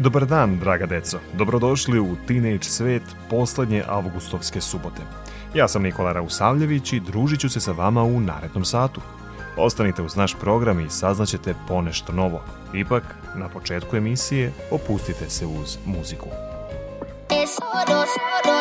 Dobar dan, draga deco. Dobrodošli u Teenage svet poslednje avgustovske subote. Ja sam Nikola Rausavljević i družit ću se sa vama u narednom satu. Ostanite uz naš program i saznaćete ponešto novo. Ipak, na početku emisije opustite se uz muziku. Es oro, oro,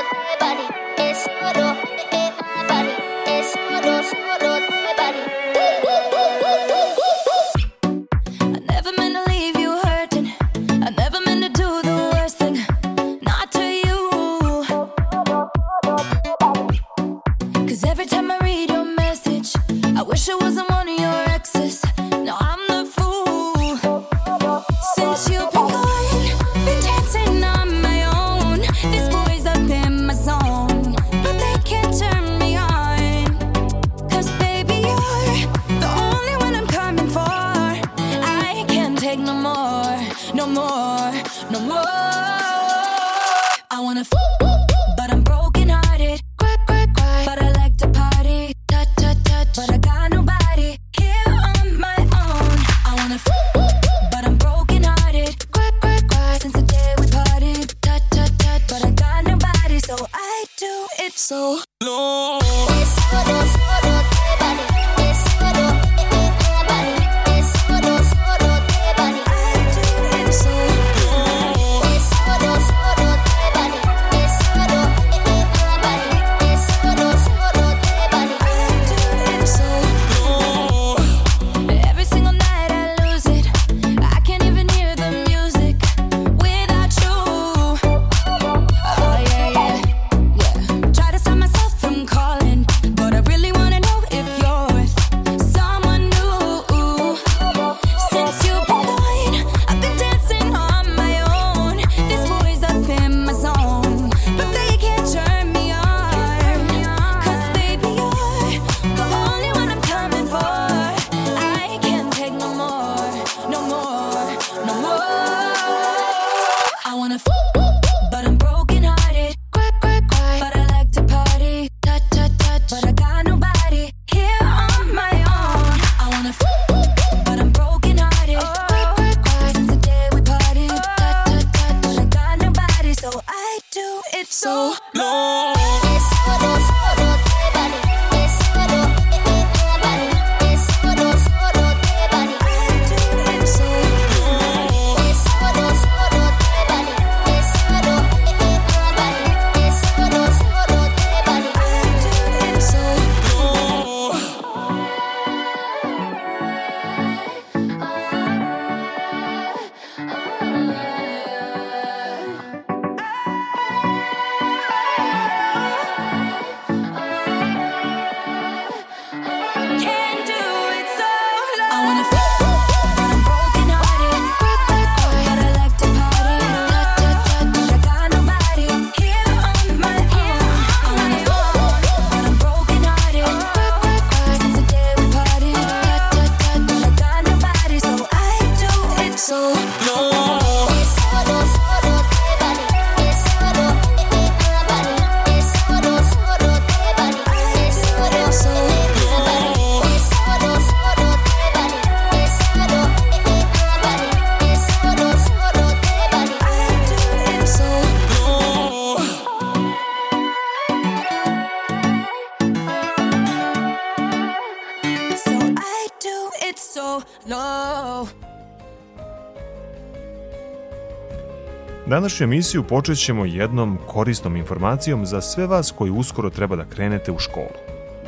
Današnju emisiju počećemo jednom korisnom informacijom za sve vas koji uskoro treba da krenete u školu.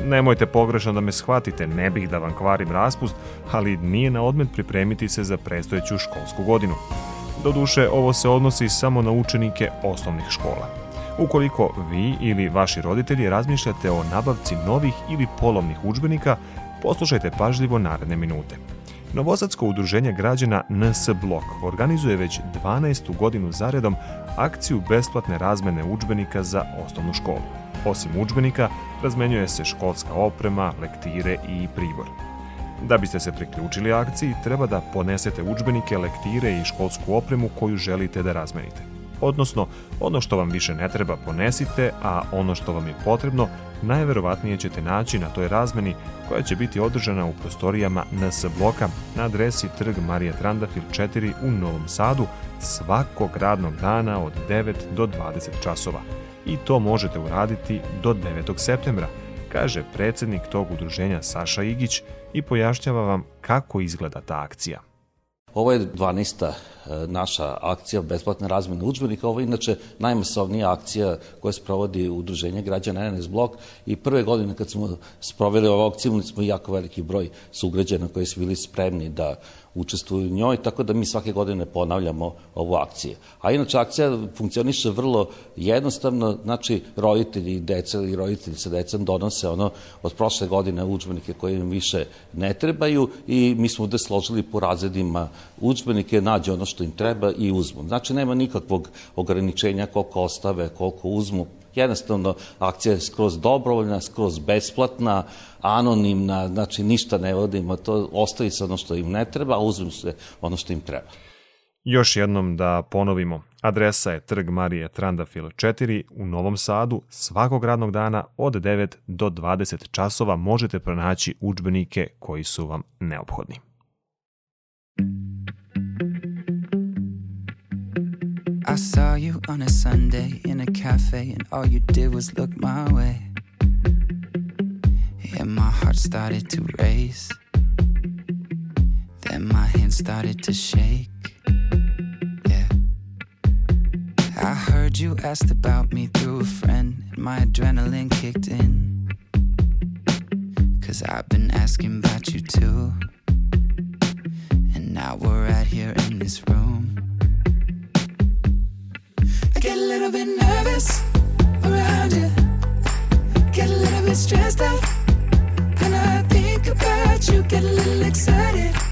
Nemojte pogrešno da me shvatite, ne bih da vam kvarim raspust, ali nije na odmet pripremiti se za prestojeću školsku godinu. Doduše, ovo se odnosi samo na učenike osnovnih škola. Ukoliko vi ili vaši roditelji razmišljate o nabavci novih ili polovnih učbenika, poslušajte pažljivo naredne minute. Novosadsko udruženje građana NS Blok organizuje već 12. godinu zaredom akciju besplatne razmene udžbenika za osnovnu školu. Osim udžbenika, razmenjuje se školska oprema, lektire i pribor. Da biste se priključili akciji, treba da ponesete udžbenike, lektire i školsku opremu koju želite da razmenite. Odnosno, ono što vam više ne treba ponesite, a ono što vam je potrebno, najverovatnije ćete naći na toj razmeni koja će biti održana u prostorijama NS bloka na adresi Trg Marija Trandafil 4 u Novom Sadu svakog radnog dana od 9 do 20 časova. I to možete uraditi do 9. septembra, kaže predsednik tog udruženja Saša Igić i pojašnjava vam kako izgleda ta akcija. Ovo je 12. e, naša akcija besplatne razmene udžbenika. Ovo je inače najmasovnija akcija koja se provodi u Udruženje građana NS Blok i prve godine kad smo sproveli ovu akciju imali smo jako veliki broj sugrađana koji su bili spremni da učestvuju u njoj, tako da mi svake godine ponavljamo ovu akciju. A inače akcija funkcioniše vrlo jednostavno, znači roditelji i deca ili roditelji sa decom donose ono od prošle godine udžbenike koje im više ne trebaju i mi smo ovde složili po razredima udžbenike, nađe ono što im treba i uzmu. Znači nema nikakvog ograničenja koliko ostave, koliko uzmu, Jednostavno, akcija je skroz dobrovoljna, skroz besplatna, anonimna, znači ništa ne vodimo, to ostavi se ono što im ne treba, a uzmu se ono što im treba. Još jednom da ponovimo, adresa je Trg Marije Trandafil 4 u Novom Sadu. Svakog radnog dana od 9 do 20 časova možete pronaći udžbenike koji su vam neophodni. I saw you on a Sunday in a cafe, and all you did was look my way. And my heart started to race. Then my hands started to shake. Yeah. I heard you asked about me through a friend, and my adrenaline kicked in. Cause I've been asking about you too. And now we're right here in this room. Little bit nervous around you. Get a little bit stressed out. When I think about you, get a little excited.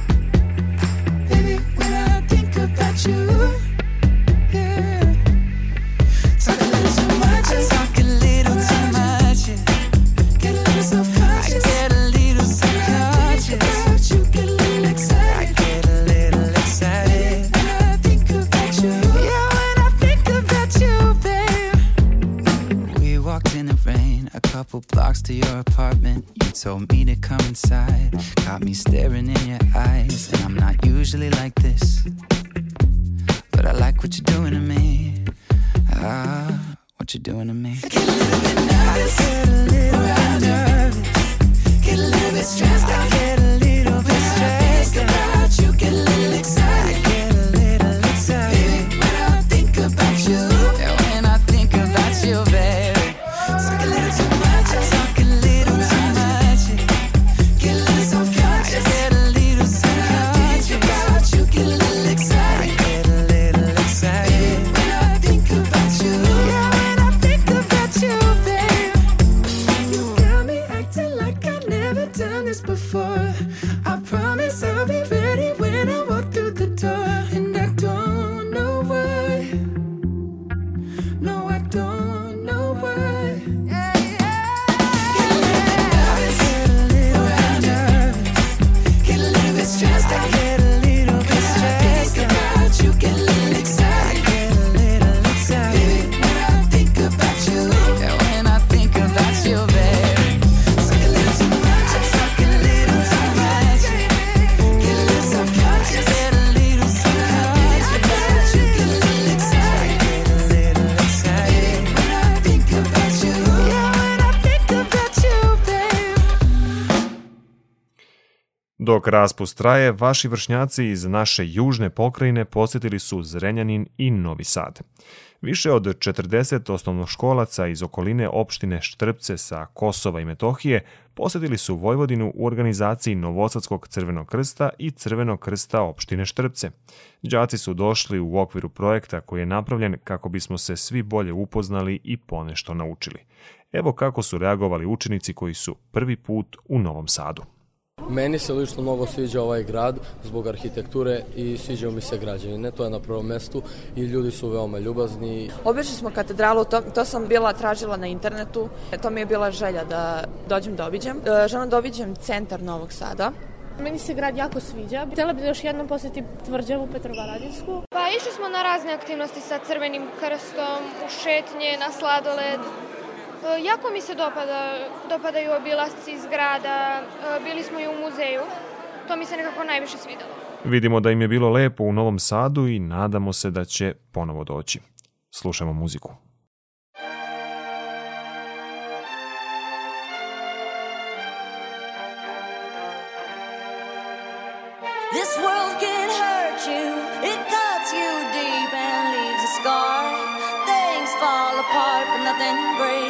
Dok raspust traje, vaši vršnjaci iz naše južne pokrajine posjetili su Zrenjanin i Novi Sad. Više od 40 osnovnoškolaca iz okoline opštine Štrpce sa Kosova i Metohije posjetili su Vojvodinu u organizaciji Novosadskog crvenog krsta i Crvenog krsta opštine Štrpce. Đaci su došli u okviru projekta koji je napravljen kako bismo se svi bolje upoznali i ponešto naučili. Evo kako su reagovali učenici koji su prvi put u Novom Sadu. Meni se lično mnogo sviđa ovaj grad zbog arhitekture i sviđaju mi se građevine, to je na prvom mestu i ljudi su veoma ljubazni. Obišli smo katedralu, to, to sam bila tražila na internetu. To mi je bila želja da dođem da obiđem. E, Želim da obiđem centar Novog Sada. Meni se grad jako sviđa. Htjela bih da još jednom posjeti tvrđavu Petrovaradinsku. Pa išli smo na razne aktivnosti sa Crvenim krstom, u šetnje, na sladoled. E, Jako mi se dopada, dopadaju obilasci zgrada, e, bili smo i u muzeju. To mi se nekako najviše svidelo. Vidimo da im je bilo lepo u Novom Sadu i nadamo se da će ponovo doći. Slušamo muziku. This world can hurt you, it cuts you deep and leaves a scar. Things fall apart, but nothing breaks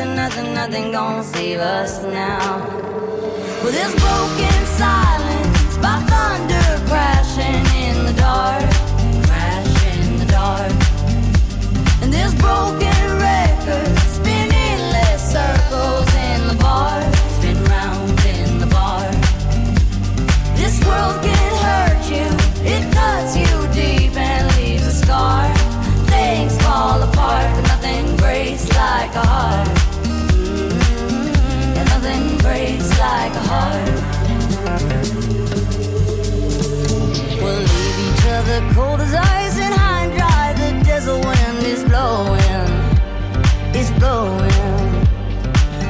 nothing, nothing, nothing gonna save us now. Well, this broken silence by thunder crashing in the dark, crash in the dark. And this broken record spin endless circles in the bar, spin round in the bar. This world can hurt you, it cuts you deep and leaves a scar. Things fall apart, but nothing breaks like a heart. Breaks like a heart. We'll leave each other cold as ice and high and dry. The desert wind is blowing, it's blowing.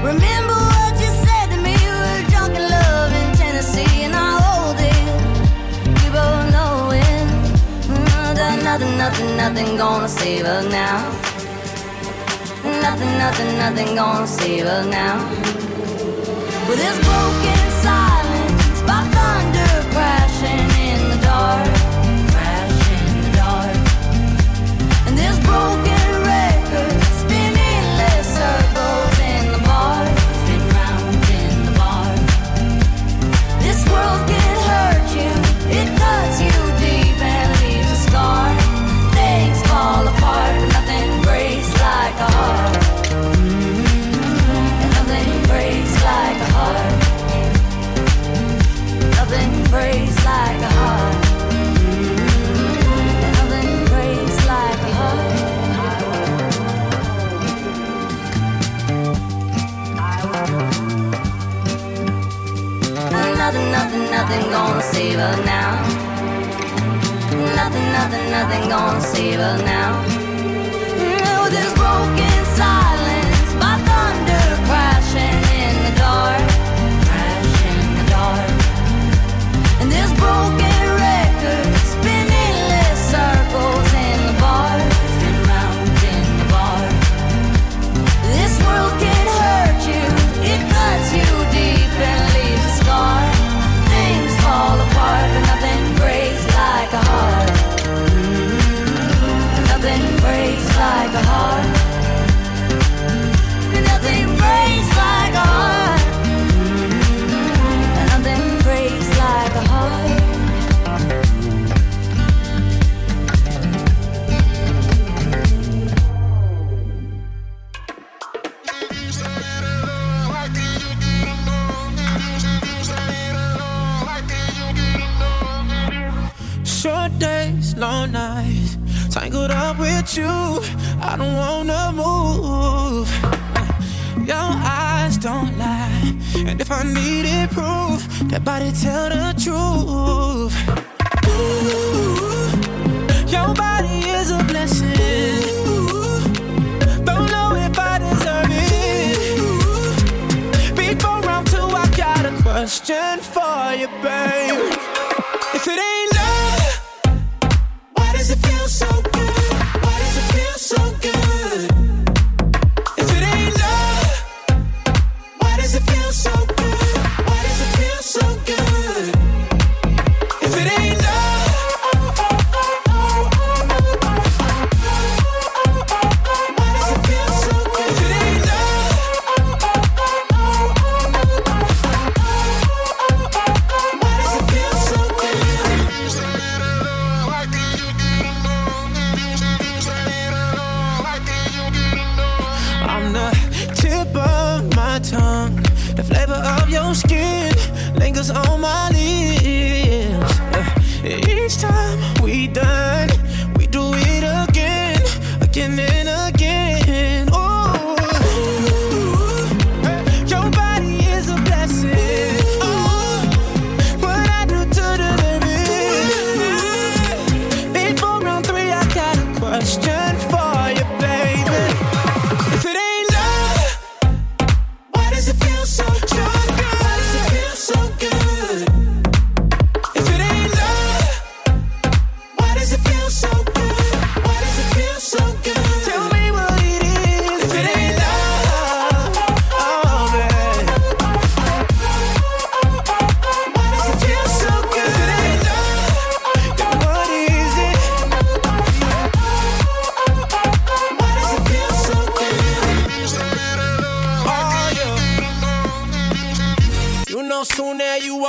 Remember what you said to me? We were drunk in love in Tennessee, and I hold it. We both know it. Mm, nothing, nothing, nothing gonna save us now. Nothing, nothing, nothing gonna save us now. With this broken silence by thunder crashing in the dark,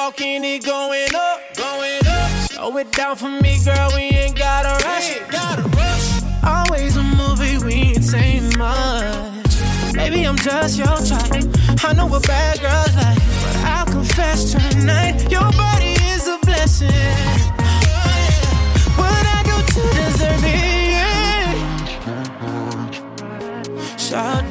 soon as you walk in, it going up, going up. Slow it down for me, girl. We ain't gotta rush. gotta rush. Always a movie, we ain't saying much. Maybe I'm just your type. I know what bad girls like, but I'll confess tonight, your body is a blessing. What I do to deserve it? Days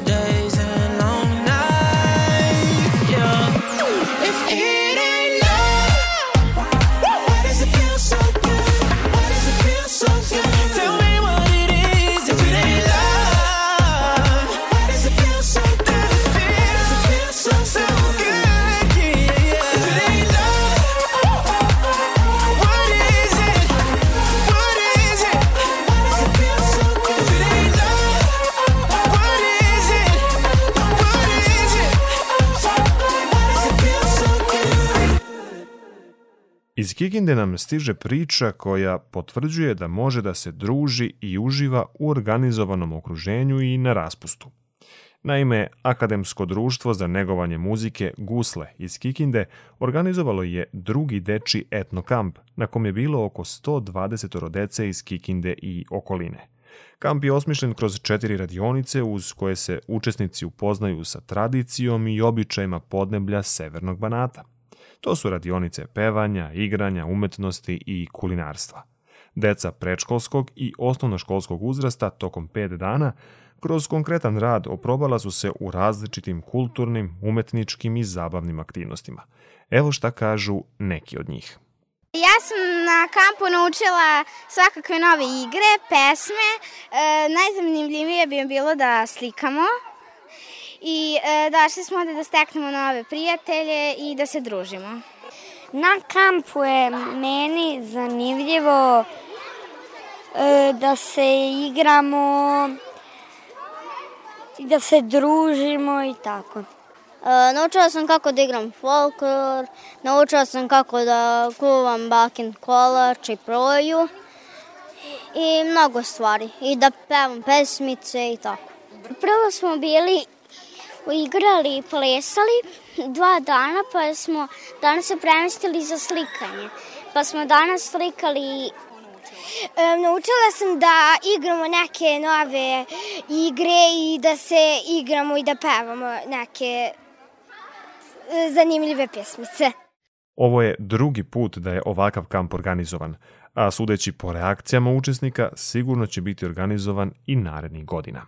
Kikinde nam stiže priča koja potvrđuje da može da se druži i uživa u organizovanom okruženju i na raspustu. Naime, Akademsko društvo za negovanje muzike Gusle iz Kikinde organizovalo je drugi deči etnokamp na kom je bilo oko 120 dece iz Kikinde i okoline. Kamp je osmišljen kroz četiri radionice uz koje se učesnici upoznaju sa tradicijom i običajima podneblja Severnog Banata. To su radionice pevanja, igranja, umetnosti i kulinarstva. Deca predškolskog i osnovnoškolskog uzrasta tokom pet dana kroz konkretan rad oprobala su se u različitim kulturnim, umetničkim i zabavnim aktivnostima. Evo šta kažu neki od njih. Ja sam na kampu naučila svakakve nove igre, pesme. E, najzanimljivije bi bilo da slikamo. I e, došli smo ovde da steknemo nove prijatelje i da se družimo. Na kampu je meni zanimljivo e, da se igramo, i da se družimo i tako. E, naučila sam kako da igram folklor, naučila sam kako da kuvam bakin kolač i proju i mnogo stvari. I da pevam pesmice i tako. Prvo smo bili igrali i plesali dva dana, pa smo danas se premestili za slikanje. Pa smo danas slikali E, naučila sam da igramo neke nove igre i da se igramo i da pevamo neke e, zanimljive pjesmice. Ovo je drugi put da je ovakav kamp organizovan, a sudeći po reakcijama učesnika, sigurno će biti organizovan i narednih godina.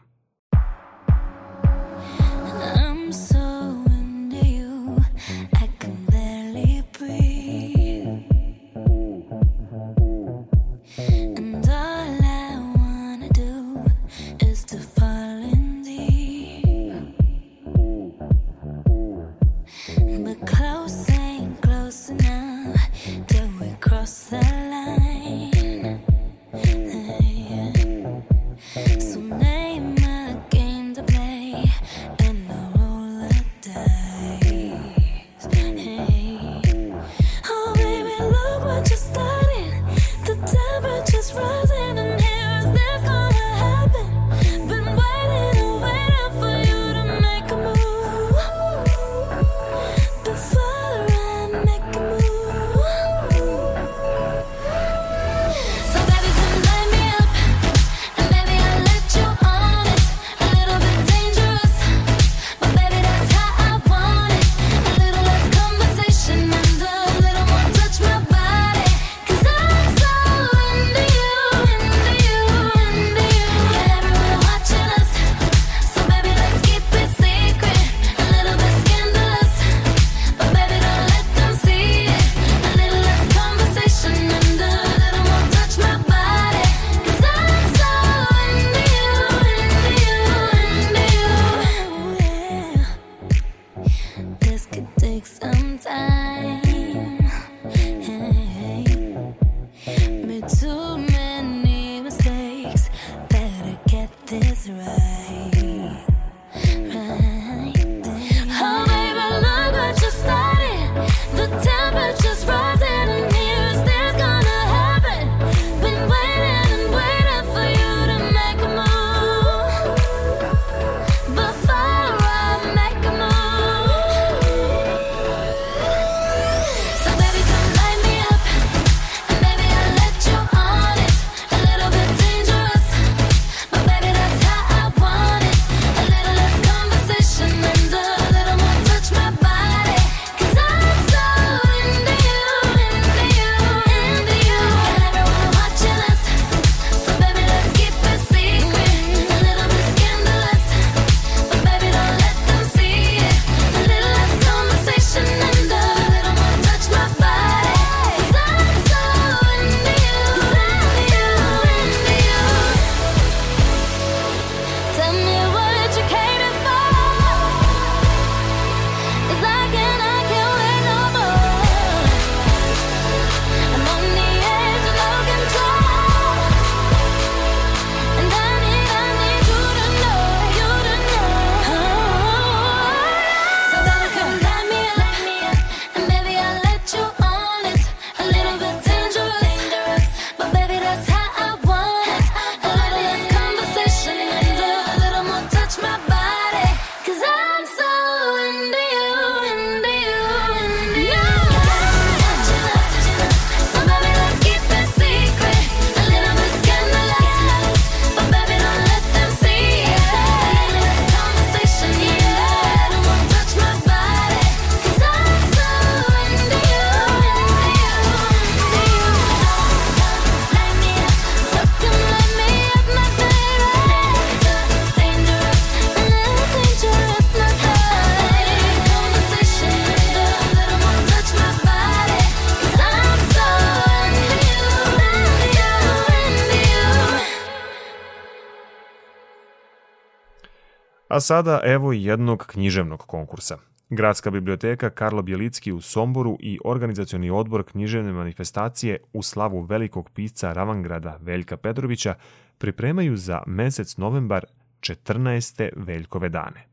A sada evo jednog književnog konkursa. Gradska biblioteka Karlo Bjelicki u Somboru i organizacioni odbor književne manifestacije u slavu velikog pisca Ravangrada Veljka Petrovića pripremaju za mesec novembar 14. Veljkove dane.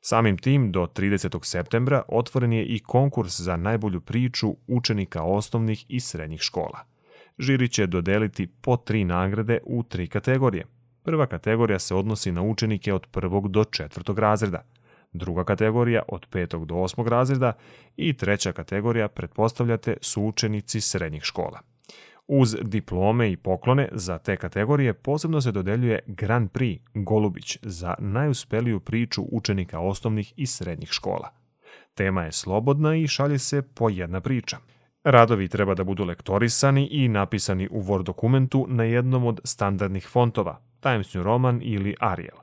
Samim tim, do 30. septembra otvoren je i konkurs za najbolju priču učenika osnovnih i srednjih škola. Žiri će dodeliti po tri nagrade u tri kategorije. Prva kategorija se odnosi na učenike od prvog do četvrtog razreda, druga kategorija od petog do osmog razreda i treća kategorija, pretpostavljate, su učenici srednjih škola. Uz diplome i poklone za te kategorije posebno se dodeljuje Grand Prix Golubić za najuspeliju priču učenika osnovnih i srednjih škola. Tema je slobodna i šalje se po jedna priča. Radovi treba da budu lektorisani i napisani u Word dokumentu na jednom od standardnih fontova, Times New Roman ili Arial.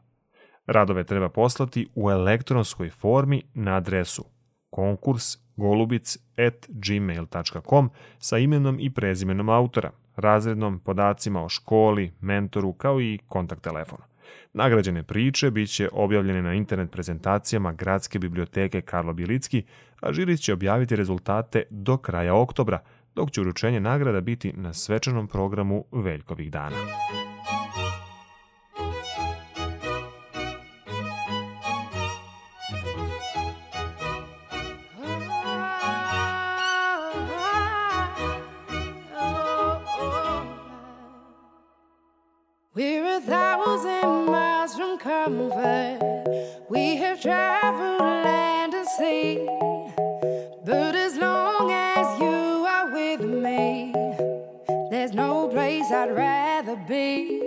Radove treba poslati u elektronskoj formi na adresu konkurs.golubic.gmail.com sa imenom i prezimenom autora, razrednom, podacima o školi, mentoru, kao i kontakt telefon. Nagrađene priče bit će objavljene na internet prezentacijama Gradske biblioteke Karlo Bjelicki, a žiri će objaviti rezultate do kraja oktobra, dok će uručenje nagrada biti na svečanom programu Veljkovih dana. I'd rather be.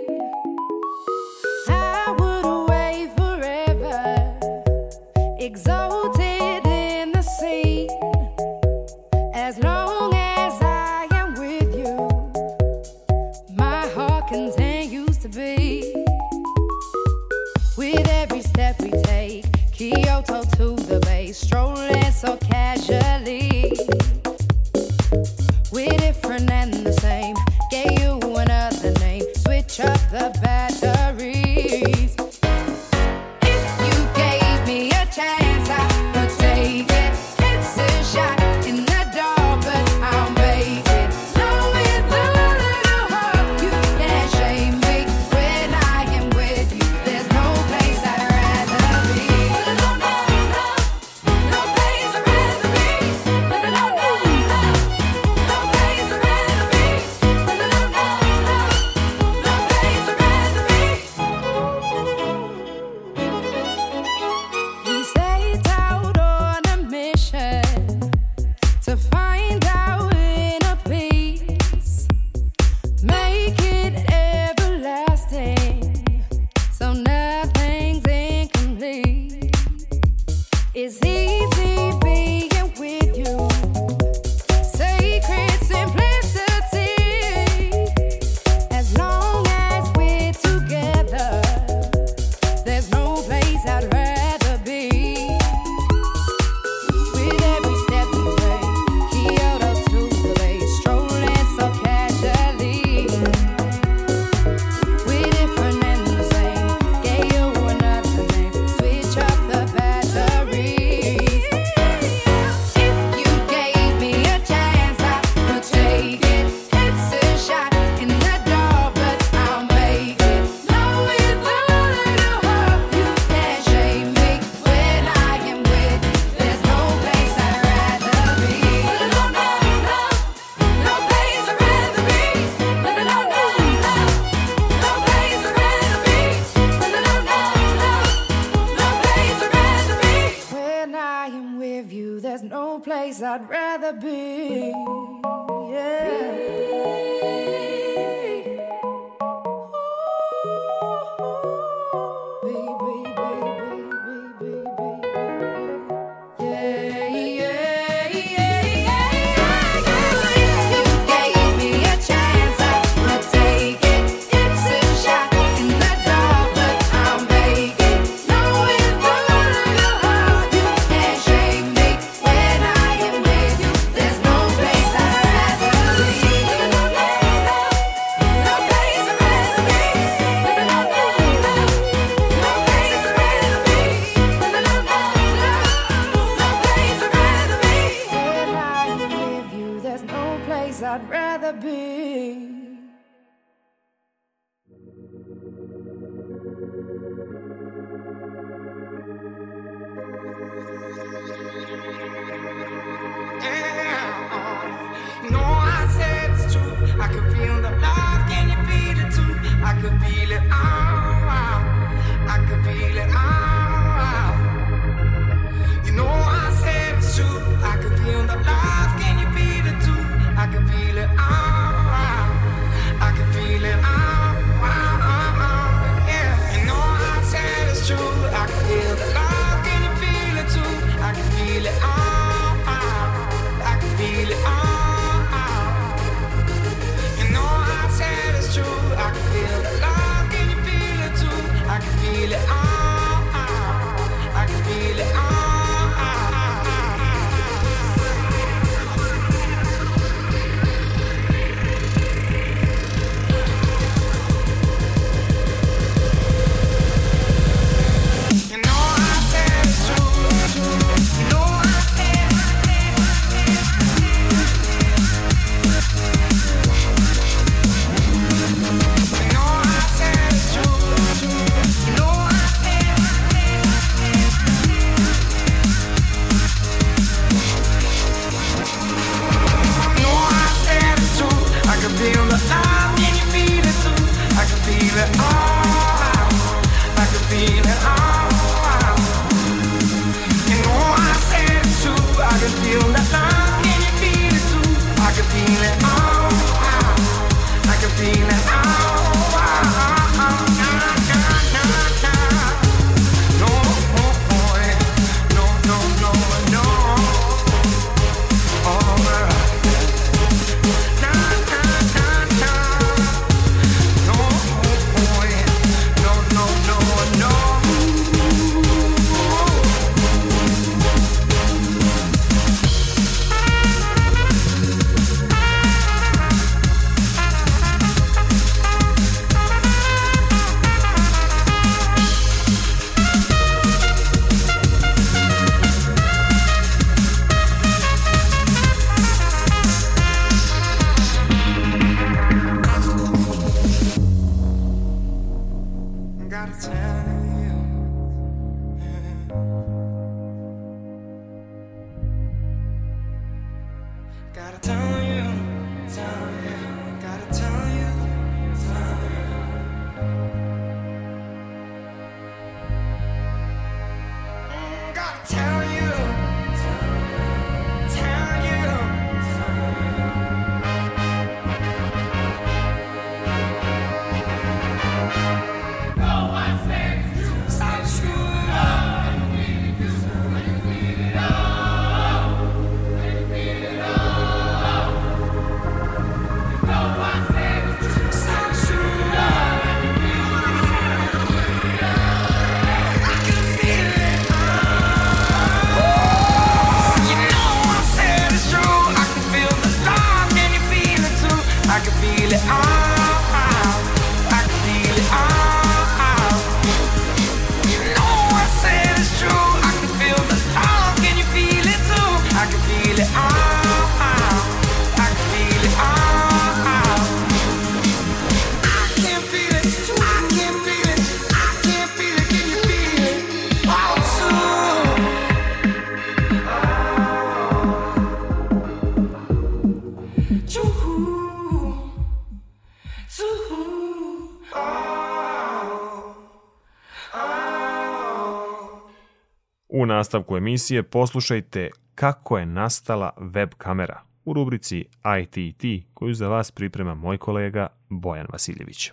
nastavku emisije poslušajte kako je nastala web kamera u rubrici ITT koju za vas priprema moj kolega Bojan Vasiljević.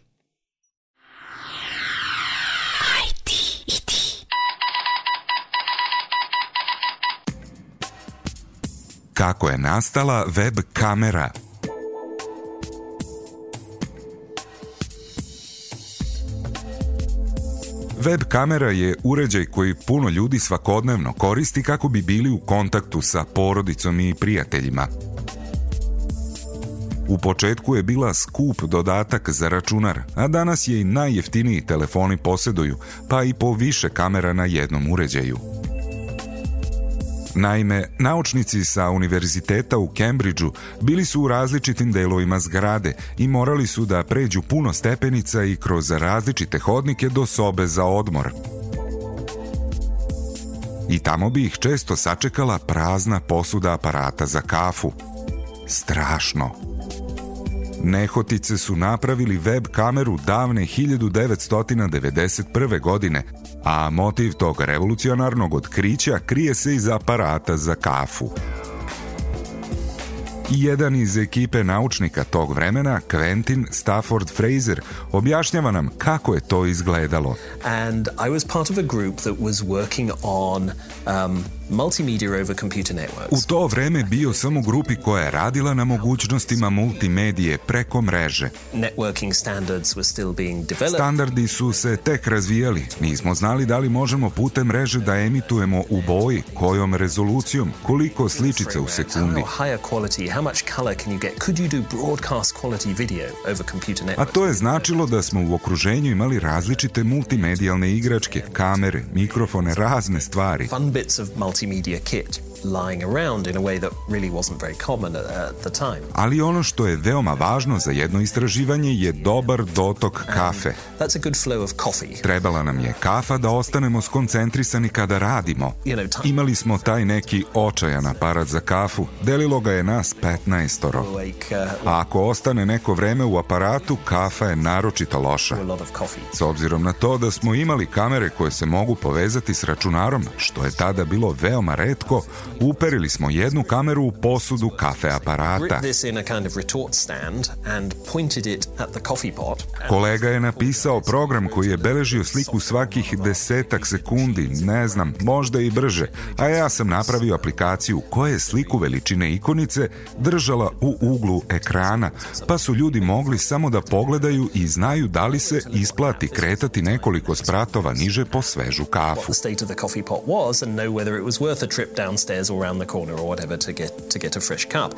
Kako je nastala web kamera? Web kamera je uređaj koji puno ljudi svakodnevno koristi kako bi bili u kontaktu sa porodicom i prijateljima. U početku je bila skup dodatak za računar, a danas je i najjeftiniji telefoni poseduju, pa i po više kamera na jednom uređaju – Naime, naučnici sa univerziteta u Kembridžu bili su u različitim delovima zgrade i morali su da pređu puno stepenica i kroz različite hodnike do sobe za odmor. I tamo bi ih često sačekala prazna posuda aparata za kafu. Strašno. Nehotice su napravili web kameru davne 1991. godine – a motiv tog revolucionarnog otkrića krije se iz aparata za kafu. I jedan iz ekipe naučnika tog vremena, Quentin Stafford Fraser, objašnjava nam kako je to izgledalo. and I was part of a group that was working on um, multimedia over computer networks. U to vreme bio sam u grupi koja je radila na mogućnostima multimedije preko mreže. Networking standards were still being developed. Standardi su se tek razvijali. Nismo znali da li možemo putem mreže da emitujemo u boji, kojom rezolucijom, koliko sličica u sekundi. Higher quality, how much color can you get? Could you do broadcast quality video over computer A networks? to je značilo da smo u okruženju imali različite multimedijalne igračke, kamere, mikrofone, razne stvari. Fun bits of multimedia kit lying around in a way that really wasn't very common at, the time. Ali ono što je veoma važno za jedno istraživanje je dobar dotok kafe. That's a good flow of coffee. Trebala nam je kafa da ostanemo skoncentrisani kada radimo. Imali smo taj neki očajan aparat za kafu. Delilo ga je nas 15-oro. Like uh, A ako ostane neko vreme u aparatu, kafa je naročito loša. S obzirom na to da smo imali kamere koje se mogu povezati s računarom, što je tada bilo veoma redko, uperili smo jednu kameru u posudu kafe aparata. Kolega je napisao program koji je beležio sliku svakih desetak sekundi, ne znam, možda i brže, a ja sam napravio aplikaciju koja je sliku veličine ikonice držala u uglu ekrana, pa su ljudi mogli samo da pogledaju i znaju da li se isplati kretati nekoliko spratova niže po svežu kafu. Downstairs or around the corner or whatever to get to get a fresh cup.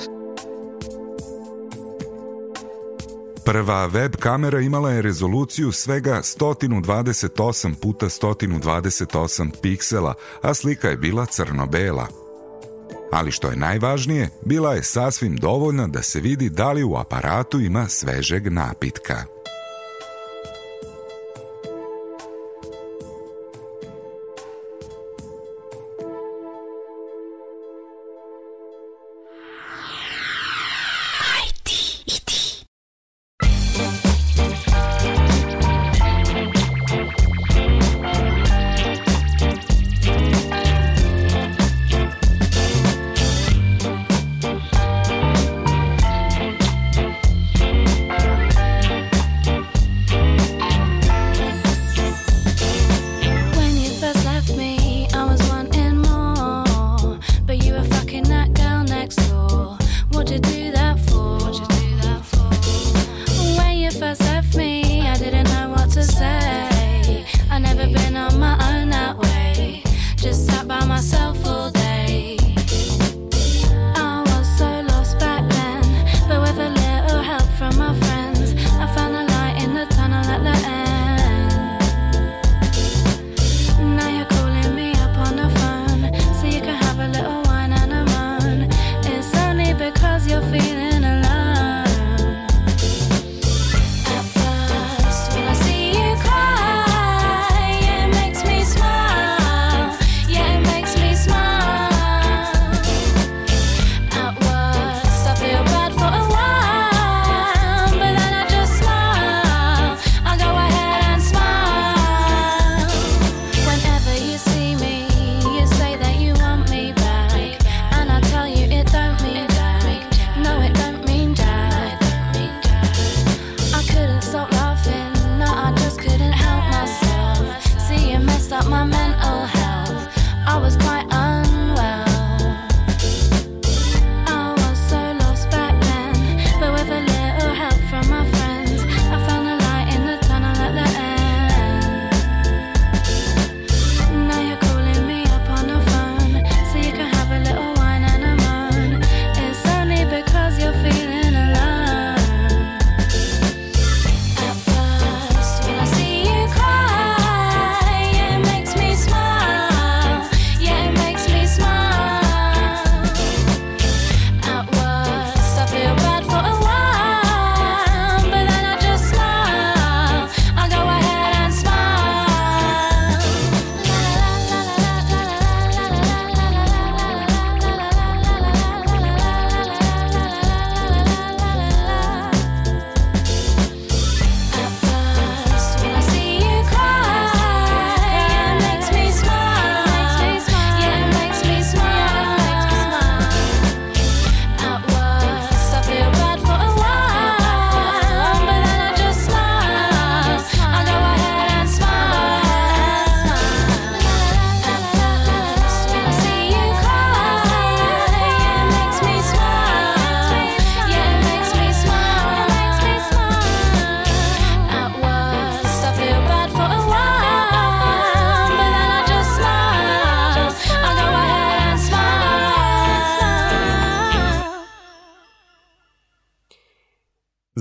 Prva web kamera imala je rezoluciju svega 128 puta 128 piksela, a slika je bila crno-bela. Ali što je najvažnije, bila je sasvim dovoljna da se vidi da li u aparatu ima svežeg napitka.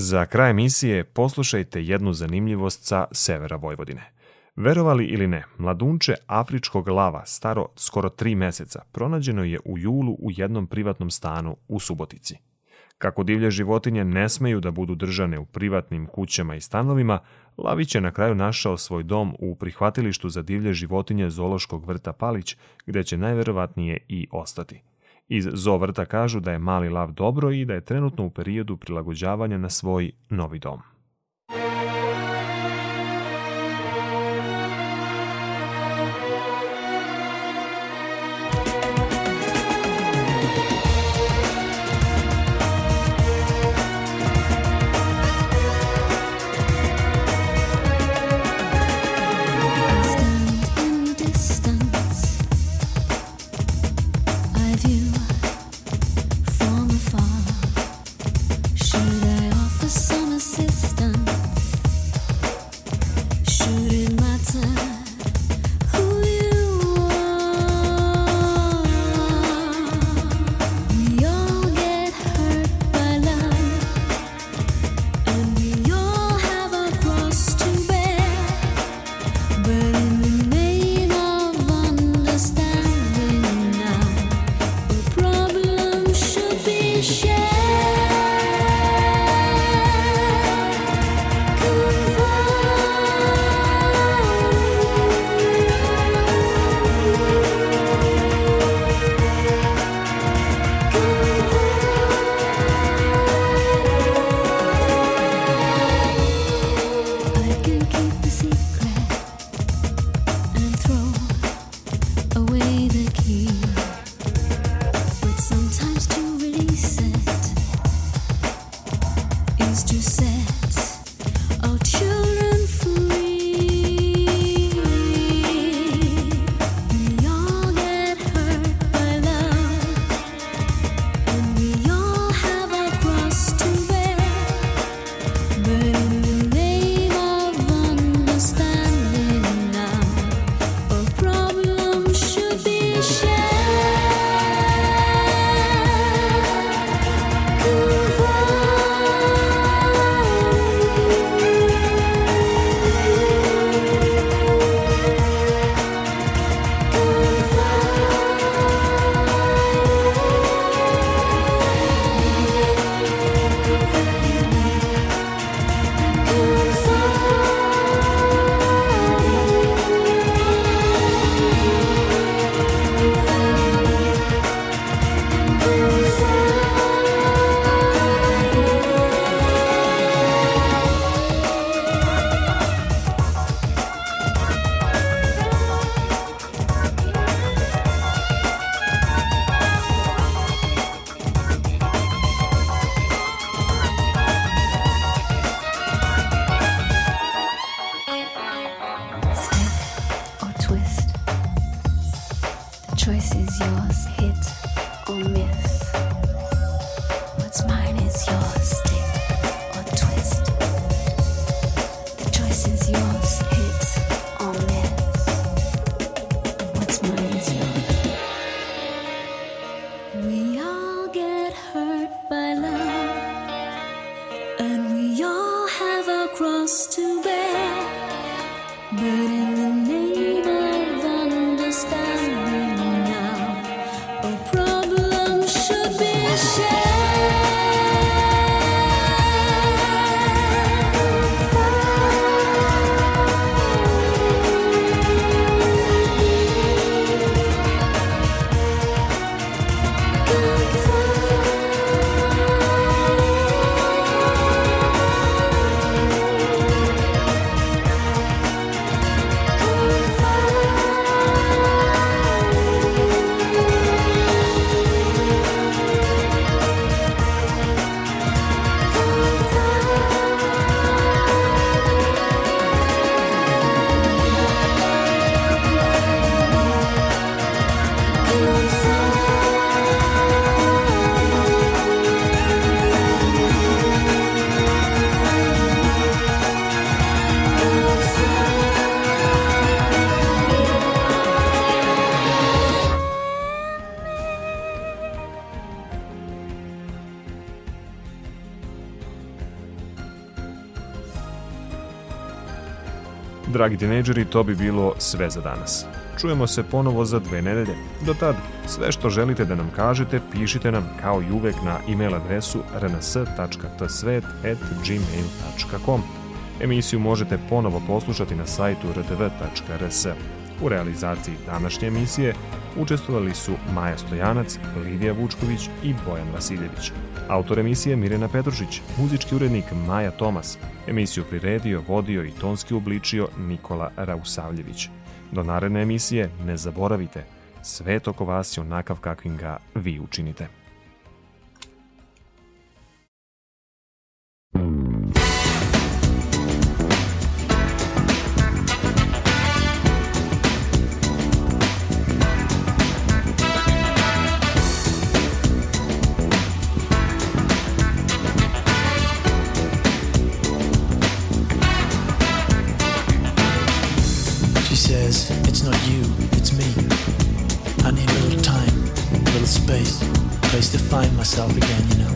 Za kraj emisije poslušajte jednu zanimljivost sa severa Vojvodine. Verovali ili ne, mladunče afričkog lava, staro skoro tri meseca, pronađeno je u julu u jednom privatnom stanu u Subotici. Kako divlje životinje ne smeju da budu držane u privatnim kućama i stanovima, Lavić je na kraju našao svoj dom u prihvatilištu za divlje životinje Zološkog vrta Palić, gde će najverovatnije i ostati. Iz zoo vrta kažu da je mali lav dobro i da je trenutno u periodu prilagođavanja na svoj novi dom. Dragi tinejdžeri, to bi bilo sve za danas. Čujemo se ponovo za dve nedelje. Do tad, sve što želite da nam kažete, pišite nam kao i uvek na e-mail adresu rns.tsvet.gmail.com. Emisiju možete ponovo poslušati na sajtu rtv.rs. U realizaciji današnje emisije učestvovali su Maja Stojanac, Lidija Vučković i Bojan Vasiljević. Autor emisije Mirjana Petrušić, muzički urednik Maja Tomas, emisiju priredio, vodio i tonski obličio Nikola Rausavljević. Do naredne emisije ne zaboravite, svet oko vas je onakav kakvim ga vi učinite. Space, place to find myself again, you know.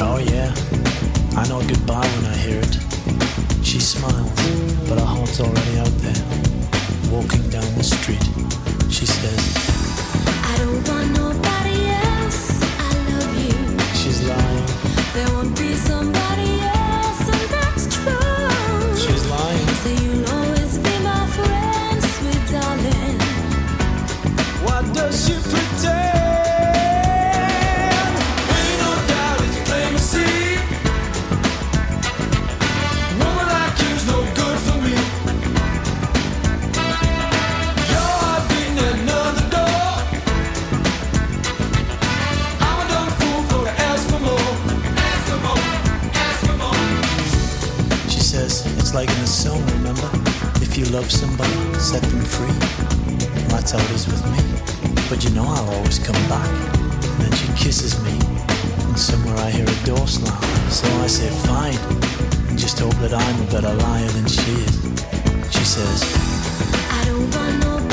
Oh, yeah, I know goodbye when I hear it. She smiles, but her heart's already out there, walking down the street. She says, I don't want nobody else. I love you. She's lying, There won't be love somebody, set them free. That's how it is with me. But you know I'll always come back. And then she kisses me. And somewhere I hear a door slam. So I say, fine. And just hope that I'm a better liar than she is. She says, I don't want nobody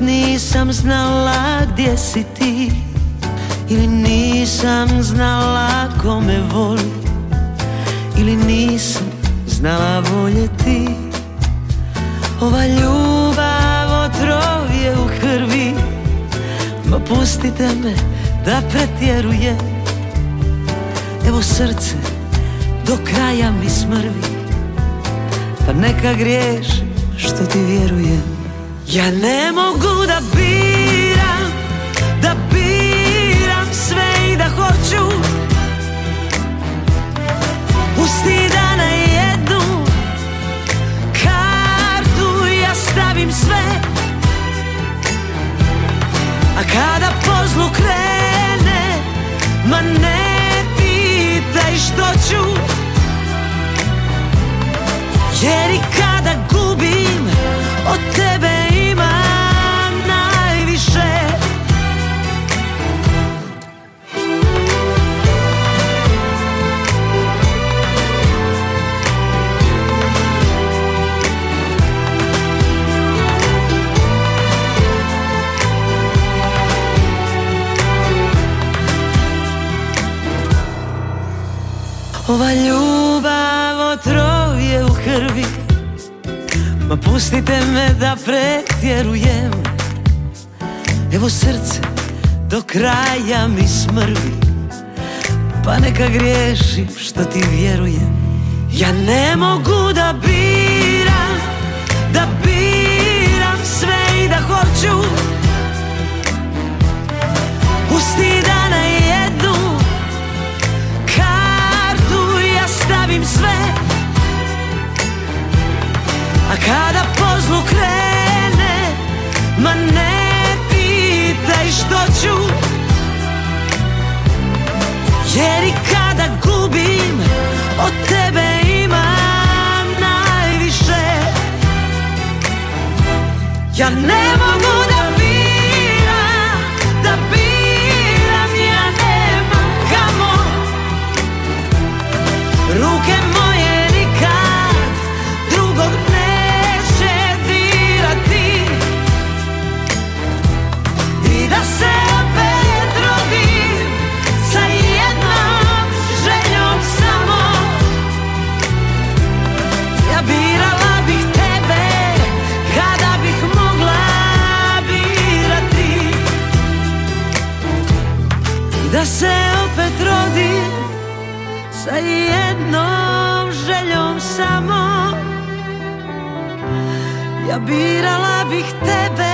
nisam znala gdje si ti Ili nisam znala ko me voli Ili nisam znala voljeti Ova ljubav otrov je u krvi Ma pustite me da pretjerujem Evo srce do kraja mi smrvi Pa neka griješim što ti vjerujem Ja ne mogu da biram Da biram sve i da hoću. Pusti da na jednu kartu ja stavim sve. A kada po zlu krene Ma ne pitaj što ću. Jer i kada gubim Od tebe Ova ljubav otrov je u krvi. Ma pustite me da pretjerujem. Evo srce do kraja mi smrvi Pa neka griješim što ti vjerujem. Ja ne mogu da biram Da biram sve i da hoću. Pusti da na stavim sve. A kada po zlu krene Ma ne pitaj što ću. Jer i kada gubim Od tebe imam najviše. Ja ne mogu da samo Ja birala bih tebe